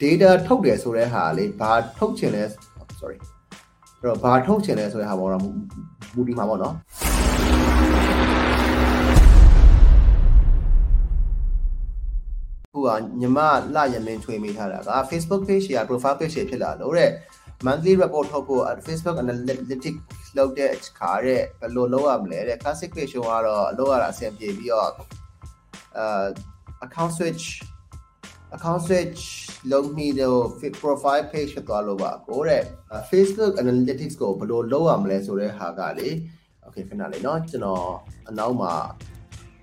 data ထုတ်တယ်ဆိုတဲ့ဟာလေဘာထုတ်ချင်လဲ sorry အဲ့တော့ဘာထုတ်ချင်လဲဆိုတဲ့ဟာပေါ်တော့မူတည်မှာပေါ့နော်ဟိုကညီမလရမင်းထွေးမိထားတာက Facebook page ရာ profile page ဖြစ်လာလို့တဲ့ monthly report ထုတ်ဖို့ Facebook analytics လုပ်တဲ့အခါတဲ့ဘယ်လိုလုပ်ရမလဲတဲ့ classic page ကတော့အလုပ်ရတာအဆင်ပြေပြီးတော့အာ account switch account switch လုပ်မိတော့ profile page ဖြစ်သွားလို့ပါကိုတဲ့ Facebook analytics ကိုဘယ်လိုလုပ်ရမလဲဆိုတဲ့ဟာကလေ okay ခဏလေးเนาะကျွန်တော်အနောက်မှာ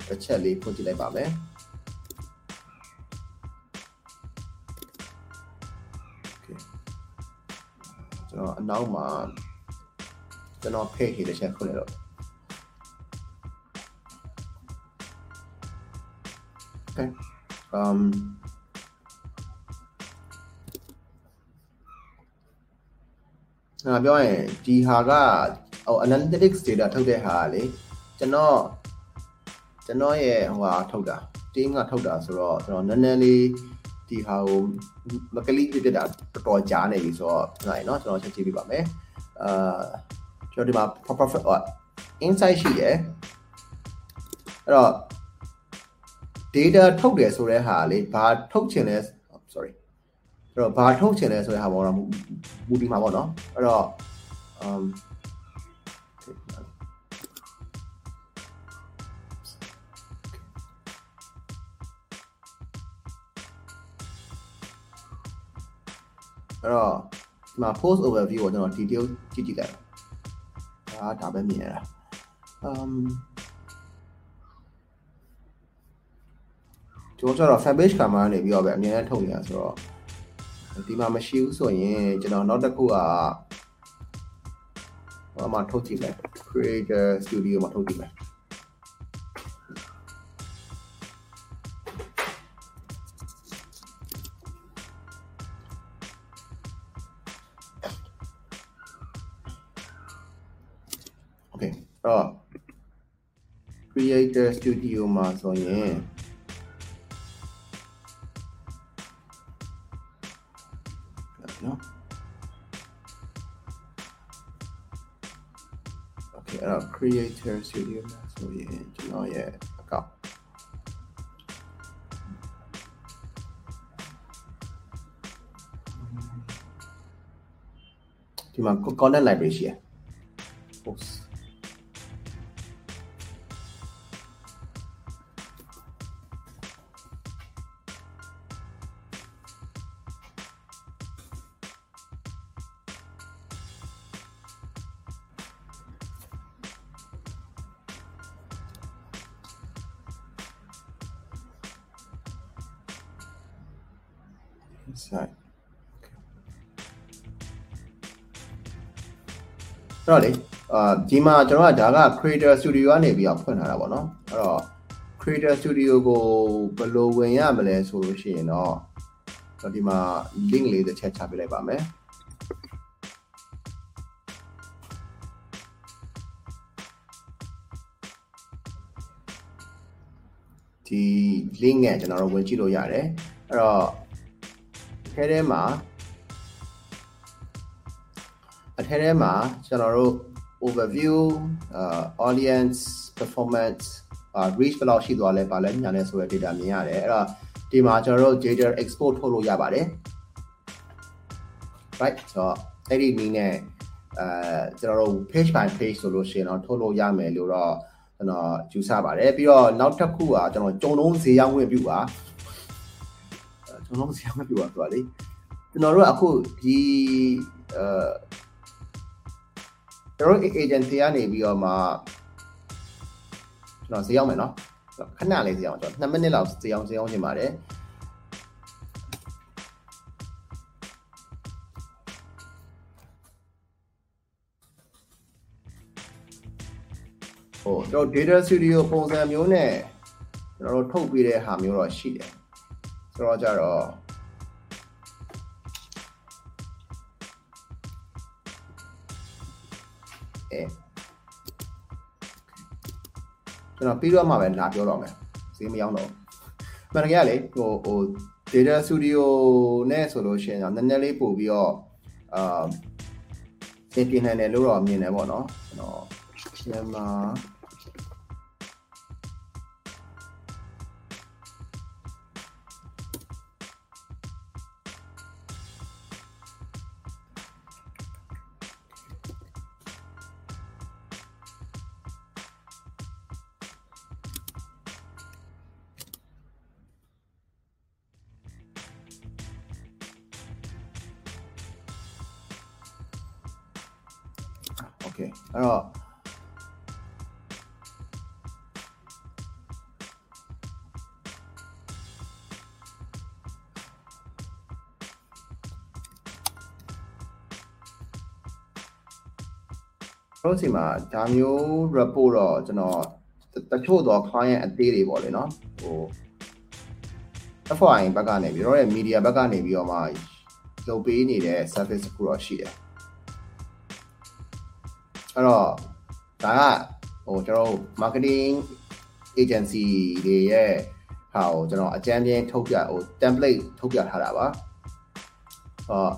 တစ်ချက်လေးဖွင့်ကြည့်လိုက်ပါမယ်ကျွန်တော်အနောက်မှာကျွန်တော် page တစ်ချက်ဖွင့်လိုက်တော့ okay um ငါပြောရင်ဒီဟာကဟို analytics data ထုတ်တဲ့ဟာကလေကျွန်တော်ကျွန်တော်ရဲ့ဟိုဟာထုတ်တာ team ကထုတ်တာဆိုတော့ကျွန်တော်နည်းနည်းလေးဒီဟာကိုမကလိဖြစ်တာတော်တော်ကြားနေပြီဆိုတော့နိုင်နော်ကျွန်တော်ချက်ကြည့်ပြပါမယ်အာကျွန်တော်ဒီမှာ proper insight ရှိတယ်အဲ့တော့ data ထုတ်တယ်ဆိုတဲ့ဟာလေဘာထုတ်ချင်လဲ တော့ဘာထုတ်ချင်လဲဆိုတဲ့ဟာပေါ်တော့မူတည်မှာပေါ့နော်အဲ့တော့ um အဲ့တော့ဒီမှာ post overview ကိုကျွန်တော် detail ကြည့်ကြည့်လိုက်ဒါဒါပဲမြင်ရတာ um ကျွန်တော်ကျတော့ fan page camera နေပြီးတော့ပဲအများနဲ့ထုတ်နေတာဆိုတော့ ဒီမှာမရှိဘူးဆိုရင်ကျွန်တော်နောက်တစ်ခုကဟိုမှာထုတ်ကြည့်မယ် creator studio မှာထုတ်ကြည့်မယ်โอเคအဲ့တော့ creator studio မှာဆိုရင် နော် Okay အဲ့တော့ creator studio မှာဆိုရင်ကျွန်တော်ရဲ့ account ဒီမှာ content library ရှိရယ် ဆိုင်အဲ့တော့လေအာဒီမှာကျွန်တော်ကဒါက creator studio ကနေပြီးတော့ဖွင့်ထားတာပေါ့နော်အဲ့တော့ creator studio ကိုဘယ်လိုဝင်ရမလဲဆိုလို့ရှိရင်တော့တော့ဒီမှာ link လေးတစ်ချက်ချပေးလိုက်ပါမယ်ဒီ link နဲ့ကျွန်တော်တို့ဝင်ကြည့်လို့ရတယ်အဲ့တော့ ထဲထဲမှာအထဲထဲမှာကျွန်တော်တို့ overview uh, audience performance uh, reach ဘယ်လောက်ရှိသွားလဲပါလဲညာလဲဆိုတဲ့ data မြင်ရတယ်အဲ့တော့ဒီမှာကျွန်တော်တို့ data export ထုတ်လို့ရပါတယ် right ဆိုတော့အဲ့ဒီနည်းနဲ့အဲကျွန်တော်တို့ page by page ဆိုလို့ရှိရင်တော့ထုတ်လို့ရမယ်လို့တော့ကျွန်တော်ယူဆပါတယ်ပြီးတော့နောက်တစ်ခုကကျွန်တော်ကြုံလုံးဈေးရောက်ဝင်ပြုပါ ကျွန်တော်ဈေးရောက်ဝင်ပြုပါဆိုတာလေကျွန်တော်တို့အခုဒီအဲကျွန်တော်တို့ agency ကနေပြီးတော့မှကျွန်တော်ဈေးရောက်မယ်နော်ခဏလေးဈေးအောင်ကျွန်တော်2မိနစ်လောက်ဈေးအောင်ဈေးအောင်ရှင်ပါတယ်ဟိုကျွန်တော် data studio ပုံစံမျိုးနဲ့ကျွန်တော်တို့ထုတ်ပေးတဲ့ဟာမျိုးတော့ရှိတယ် ဆိုတော့ကြတော့အဲကျွန်တော်ပြီးတော့မှပဲလာပြောတော့မယ်ဈေးမရောက်တော့မှန်တကယ်ကလေဟိုဟို data studio နဲ့ဆိုလို့ရှိရင်တော့နည်းနည်းလေးပို့ပြီးတော့အာသင်ပြနိုင်တယ်လို့တော့မြင်တယ်ပေါ့နော်ကျွန်တော်မြန်မာ okay အဲ့တော့တို့စီမှာဒါမျိုး report တော့ကျွန်တော်တချို့တော့ client အသေးတွေပေါ့လေနော်ဟို FYI ဘက်ကနေပြီးတော့ရဲ့ media ဘက်ကနေပြီးတော့မှလုပ်ပေးနေတဲ့ service တစ်ခုတော့ရှိတယ် အဲ့တော့ဒါကဟိုကျွန်တော်တို့ marketing agency တွေရဲ့ဟာကိုကျွန်တော်အကြမ်းပြင်းထုတ်ပြဟို template ထုတ်ပြထားတာပါဟော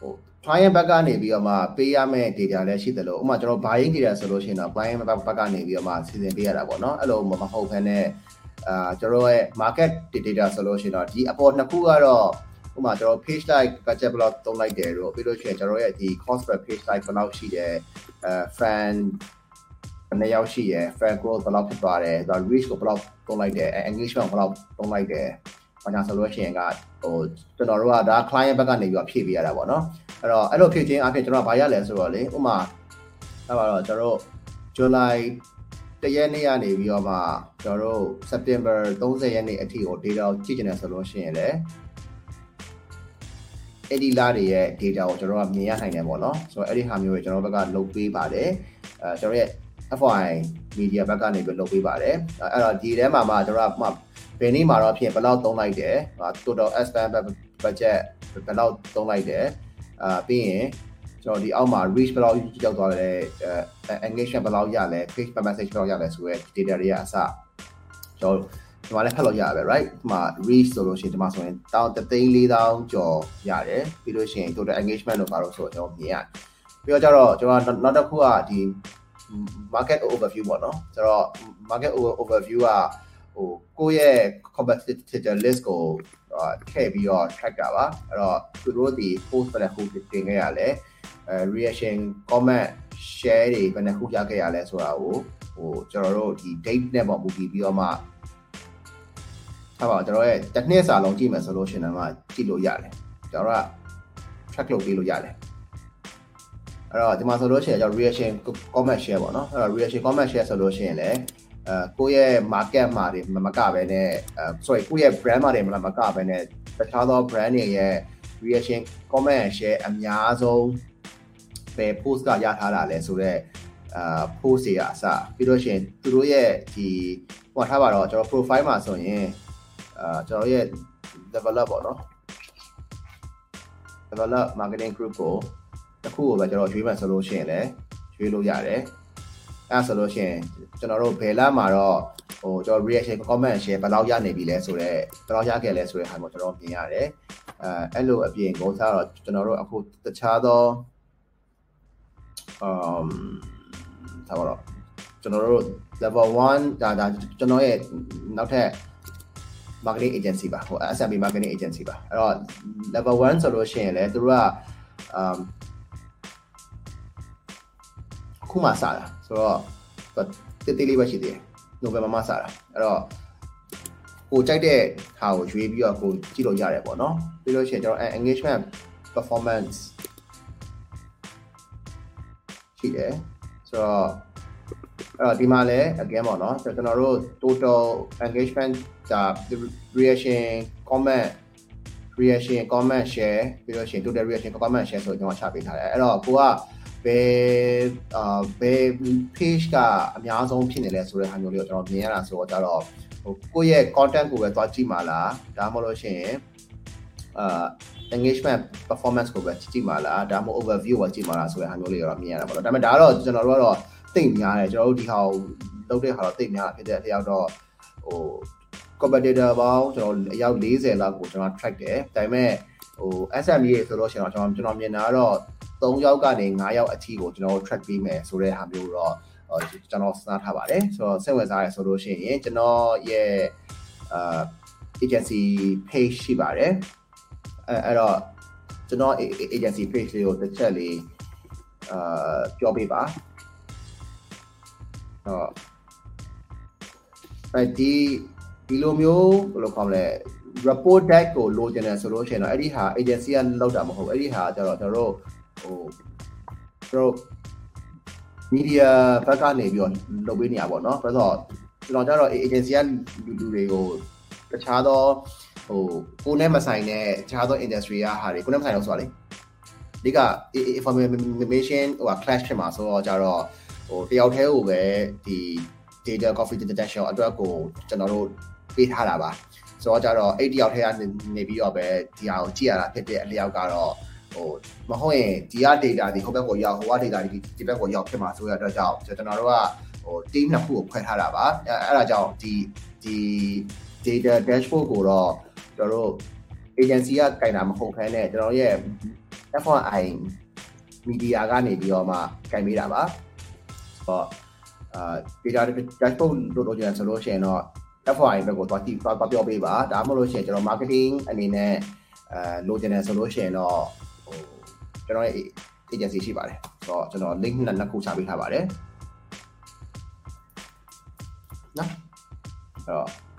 ဟို client ဘက်ကနေပြီးတော့မှပေးရမယ့် data လည်းရှိတယ်လို့ဥပမာကျွန်တော် buying data ဆိုလို့ရှိရင်တော့ client ဘက်ကနေပြီးတော့မှစီစဉ်ပေးရတာပေါ့နော်အဲ့လိုမဟုတ်ဘဲနဲ့အာကျွန်တော်ရဲ့ market data ဆိုလို့ရှိရင်တော့ဒီအပေါ်နှစ်ခုကတော့ ဥပမာကျွန်တော် page like budget block သုံးလိုက်တယ်လို့ပြီးလို့ရှိရင်ကျွန်တော်ရဲ့ဒီ cost per page like ဘယ်လောက်ရှိတယ်အဲ fan ဘယ်နှယောက်ရှိရယ် fan growth ဘယ်လောက်ဖြစ်သွားတယ်ဒါ reach ကိုဘယ်လောက်သုံးလိုက်တယ် engagement ဘယ်လောက်သုံးလိုက်တယ်ဘာညာဆိုလို့ရှိရင်ကဟိုကျွန်တော်တို့ကဒါ client ဘက်ကနေပြီးတော့ဖြည့်ပေးရတာပေါ့နော်အဲ့တော့အဲ့လိုဖြည့်ခြင်းအပြင်ကျွန်တော်ဘာရလဲဆိုတော့လေဥပမာအဲ့ပါတော့ကျွန်တော်တို့ July တရက်နေ့ကနေပြီးတော့မှကျွန်တော်တို့ September 30ရက်နေ့အထိကို data ကိုကြည့်ကျင်တယ်ဆိုလို့ရှိရင်လည်း အဲ့ဒီလာတွေရဲ့ data ကိုကျွန်တော်တို့ကမြင်ရနိုင်တယ်ပေါ့နော်ဆိုတော့အဲ့ဒီဟာမျိုးတွေကျွန်တော်တို့ဘက်ကလုပ်ပေးပါတယ်အဲကျွန်တော်ရဲ့ FY media ဘက်ကနေပြီးလုပ်ပေးပါတယ်အဲ့တော့ဒီထဲမှာမှကျွန်တော်ကမှဘယ်နေ့မှာတော့ဖြစ်ဘယ်လောက်သုံးလိုက်တယ် total spend budget ဘယ်လောက်သုံးလိုက်တယ်အာပြီးရင်ကျွန်တော်ဒီအောက်မှာ reach ဘယ်လောက်ရောက်သွားလဲ engagement ဘယ်လောက်ရလဲ page per message ဘယ်လောက်ရလဲဆိုရဲ data တွေကအစကျွန်တော် ဒီမှာလည်းဖတ်လို့ရပါပဲ right ဒီမှာ reach ဆိုလို့ရှိရင်ဒီမှာဆိုရင်တောင်း3,400ကျော်ရတယ်ပြီးလို့ရှိရင် total engagement လို့ပါတော့ဆိုတော့ကျွန်တော်မြင်ရတယ်ပြီးတော့ကျတော့ကျွန်တော်နောက်တစ်ခုကဒီ market overview ပေါ့နော်ဆိုတော့ market overview ကဟိုကိုယ့်ရဲ့ competitor list ကိုထည့်ပြီးတော့ track တာပါအဲ့တော့သူတို့ဒီ post ဘယ်နှခုတင်ခဲ့ရလဲအဲ reaction comment share တွေဘယ်နှခုရခဲ့ရလဲဆိုတာကိုဟိုကျွန်တော်တို့ဒီ date နဲ့ပေါ့မူတည်ပြီးတော့မှ ထားပါကျွန်တော်ရဲ့တစ်နှစ်စာလုံးကြည့်မယ်ဆိုလို့ရှိရင်တော့ကြည့်လို့ရတယ်ကျွန်တော်က track လုပ်ပေးလို့ရတယ်အဲ့တော့ဒီမှာဆိုလို့ရှိရင်ကျွန်တော် reaction comment share ပေါ့နော်အဲ့တော့ reaction comment share ဆိုလို့ရှိရင်လည်းအဲကိုယ့်ရဲ့ market မှာတွေမကပဲနဲ့အဲ sorry ကိုယ့်ရဲ့ brand မှာတွေမကပဲနဲ့တခြားသော brand တွေရဲ့ reaction comment share အများဆုံးပဲ post ကရထားတာလဲဆိုတော့အာ post တွေအစပြီးတော့ရှင်သူတို့ရဲ့ဒီဟောထားပါတော့ကျွန်တော် profile မှာဆိုရင် အာကျွန်တော်ရဲ့ develop ပေါ့နော် develop marketing group ကိုတစ်ခုကိုပဲကျွန်တော်ရွေးမှဆိုလို့ရှိရင်လည်းရွေးလို့ရတယ်အဲဆိုလို့ရှိရင်ကျွန်တော်တို့ဘယ်လမှာတော့ဟိုကျွန်တော် reaction comment share ဘယ်လောက်ရနေပြီလဲဆိုတော့ဘယ်လောက်ရခဲ့လဲဆိုတဲ့ဟာကိုကျွန်တော်မြင်ရတယ်အဲအဲ့လိုအပြင်ကိုစားတော့ကျွန်တော်တို့အခုတခြားသော um သာတော့ကျွန်တော်တို့ level 1ဒါဒါကျွန်တော်ရဲ့နောက်ထပ် marketing agency ပါဟို SMB marketing agency ပါအဲ့တော့ level 1ဆိုလို့ရှိရင်လည်းသူတို့က um ခုမှစတာဆိုတော့တိတိလေးပဲရှိသေးတယ်နိုဝင်ဘာမှာစတာအဲ့တော့ကိုကြိုက်တဲ့ဟာကိုရွေးပြီးတော့ကိုကြည့်လို့ရတယ်ပေါ့နော်ပြီးလို့ရှိရင်ကျွန်တော် engagement performance ရှိတယ်ဆိုတော့အဲ့ တော့ဒီမှာလည်း again ပေါ့နော်ကျွန်တော်တို့ total engagement ဒါ reaction comment reaction comment share ပြီးတော့ရှင် total reaction comment share ဆိုကျွန်တော်ချပေးထားတယ်အဲ့တော့ကိုကဘယ်အာဘယ် page ကအများဆုံးဖြစ်နေလဲဆိုတဲ့ဟာမျိုးလေးကိုကျွန်တော်မြင်ရတာဆိုတော့ကြတော့ဟိုကိုယ့်ရဲ့ content ကိုပဲသွားကြည့်မှာလားဒါမှမဟုတ်လို့ရှိရင်အာ engagement performance ကိုပဲကြည့်မှာလားဒါမှမဟုတ် overview ကိုကြည့်မှာလားဆိုတဲ့ဟာမျိုးလေးတော့မြင်ရတာပေါ့နော်ဒါပေမဲ့ဒါကတော့ကျွန်တော်တို့ကတော့ သိများတယ်ကျွန်တော်တို့ဒီဟာကိုလုပ်တဲ့ဟာတော့သိများတာဖြစ်တဲ့အလျောက်တော့ဟို competitor ပေါင်းကျွန်တော်အယောက်40လောက်ကိုကျွန်တော် track တယ်ဒါပေမဲ့ဟို SME ဆိုလို့ရှိရင်တော့ကျွန်တော်ကျွန်တော်မြင်တာကတော့3ယောက်ကနေ5ယောက်အထိကိုကျွန်တော် track ပေးမယ်ဆိုတဲ့ဟာမျိုးတော့ကျွန်တော်စဉ်းစားထားပါတယ်ဆိုတော့စိတ်ဝင်စားရဆိုလို့ရှိရင်ကျွန်တော်ရဲ့အာ agency page ရှိပါတယ်အဲအဲ့တော့ကျွန်တော် agency page လေးကိုတစ်ချက်လေးအာပြောပြပါ ဟောအဲဒီဒီလိုမျိုးဘယ်လိုခေါ်မလဲ report deck ကိုလိုချင်တယ်ဆိုလို့ရှိရင်တော့အဲ့ဒီဟာ agency ကလောက်တာမဟုတ်ဘူးအဲ့ဒီဟာကျတော့ကျွန်တော်တို့ဟိုကျွန်တော် media ဘက်ကနေပြီးတော့လုပ်ပေးနေရပါတော့เนาะဆိုတော့ကျွန်တော်ကျတော့ agency ကလူလူတွေကိုတခြားသောဟိုကိုနဲ့မဆိုင်တဲ့တခြားသော industry ကဟာတွေကိုနဲ့မဆိုင်တော့ဆိုတာလေဒီက information ဟို clash ဖြစ်မှာဆိုတော့ကြတော့ ဟိုတယောက်တည်းကိုပဲဒီ data confidential အတွက်ကိုကျွန်တော်တို့ပေးထားတာပါဆိုတော့ကြတော့အဲ့တယောက်တည်းကနေပြီးတော့ပဲဒီဟာကိုကြည့်ရတာဖြစ်တဲ့အလျောက်ကတော့ဟိုမဟုတ်ရင်ဒီက data ဒီဟိုဘက်ကိုရောက်ဟိုက data ဒီဒီဘက်ကိုရောက်ဖြစ်မှာဆိုရတော့ကြောင့်ကျွန်တော်တို့ကဟို team နှစ်ခုကိုခွဲထားတာပါအဲအဲ့ဒါကြောင့်ဒီဒီ data dashboard ကိုတော့ကျွန်တော်တို့ agency ကကင်တာမဟုတ်ခဲနဲ့ကျွန်တော်ရဲ့ F1i media ကနေပြီးတော့မှကင်ပေးတာပါဆို တော့အာ data dashboard လို့လို့ကျန်ဆိုလို့ရှိရင်တော့ F1i ဘက်ကိုသွားကြည့်သွားပြောပေးပါဒါမှမဟုတ်လို့ရှိရင်ကျွန်တော် marketing အနေနဲ့အဲလိုချင်တယ်ဆိုလို့ရှိရင်တော့ဟိုကျွန်တော်ရဲ့ agency ရှိပါတယ်ဆိုတော့ကျွန်တော် link နှစ်ခုချပေးထားပါတယ်နော်အဲ့တော့